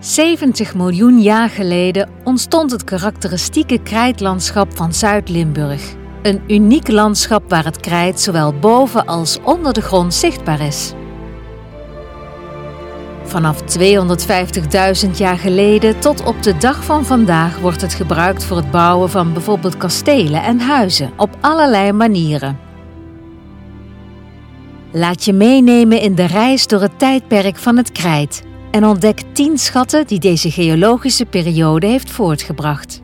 70 miljoen jaar geleden ontstond het karakteristieke krijtlandschap van Zuid-Limburg. Een uniek landschap waar het krijt zowel boven als onder de grond zichtbaar is. Vanaf 250.000 jaar geleden tot op de dag van vandaag wordt het gebruikt voor het bouwen van bijvoorbeeld kastelen en huizen op allerlei manieren. Laat je meenemen in de reis door het tijdperk van het krijt en ontdek 10 schatten die deze geologische periode heeft voortgebracht.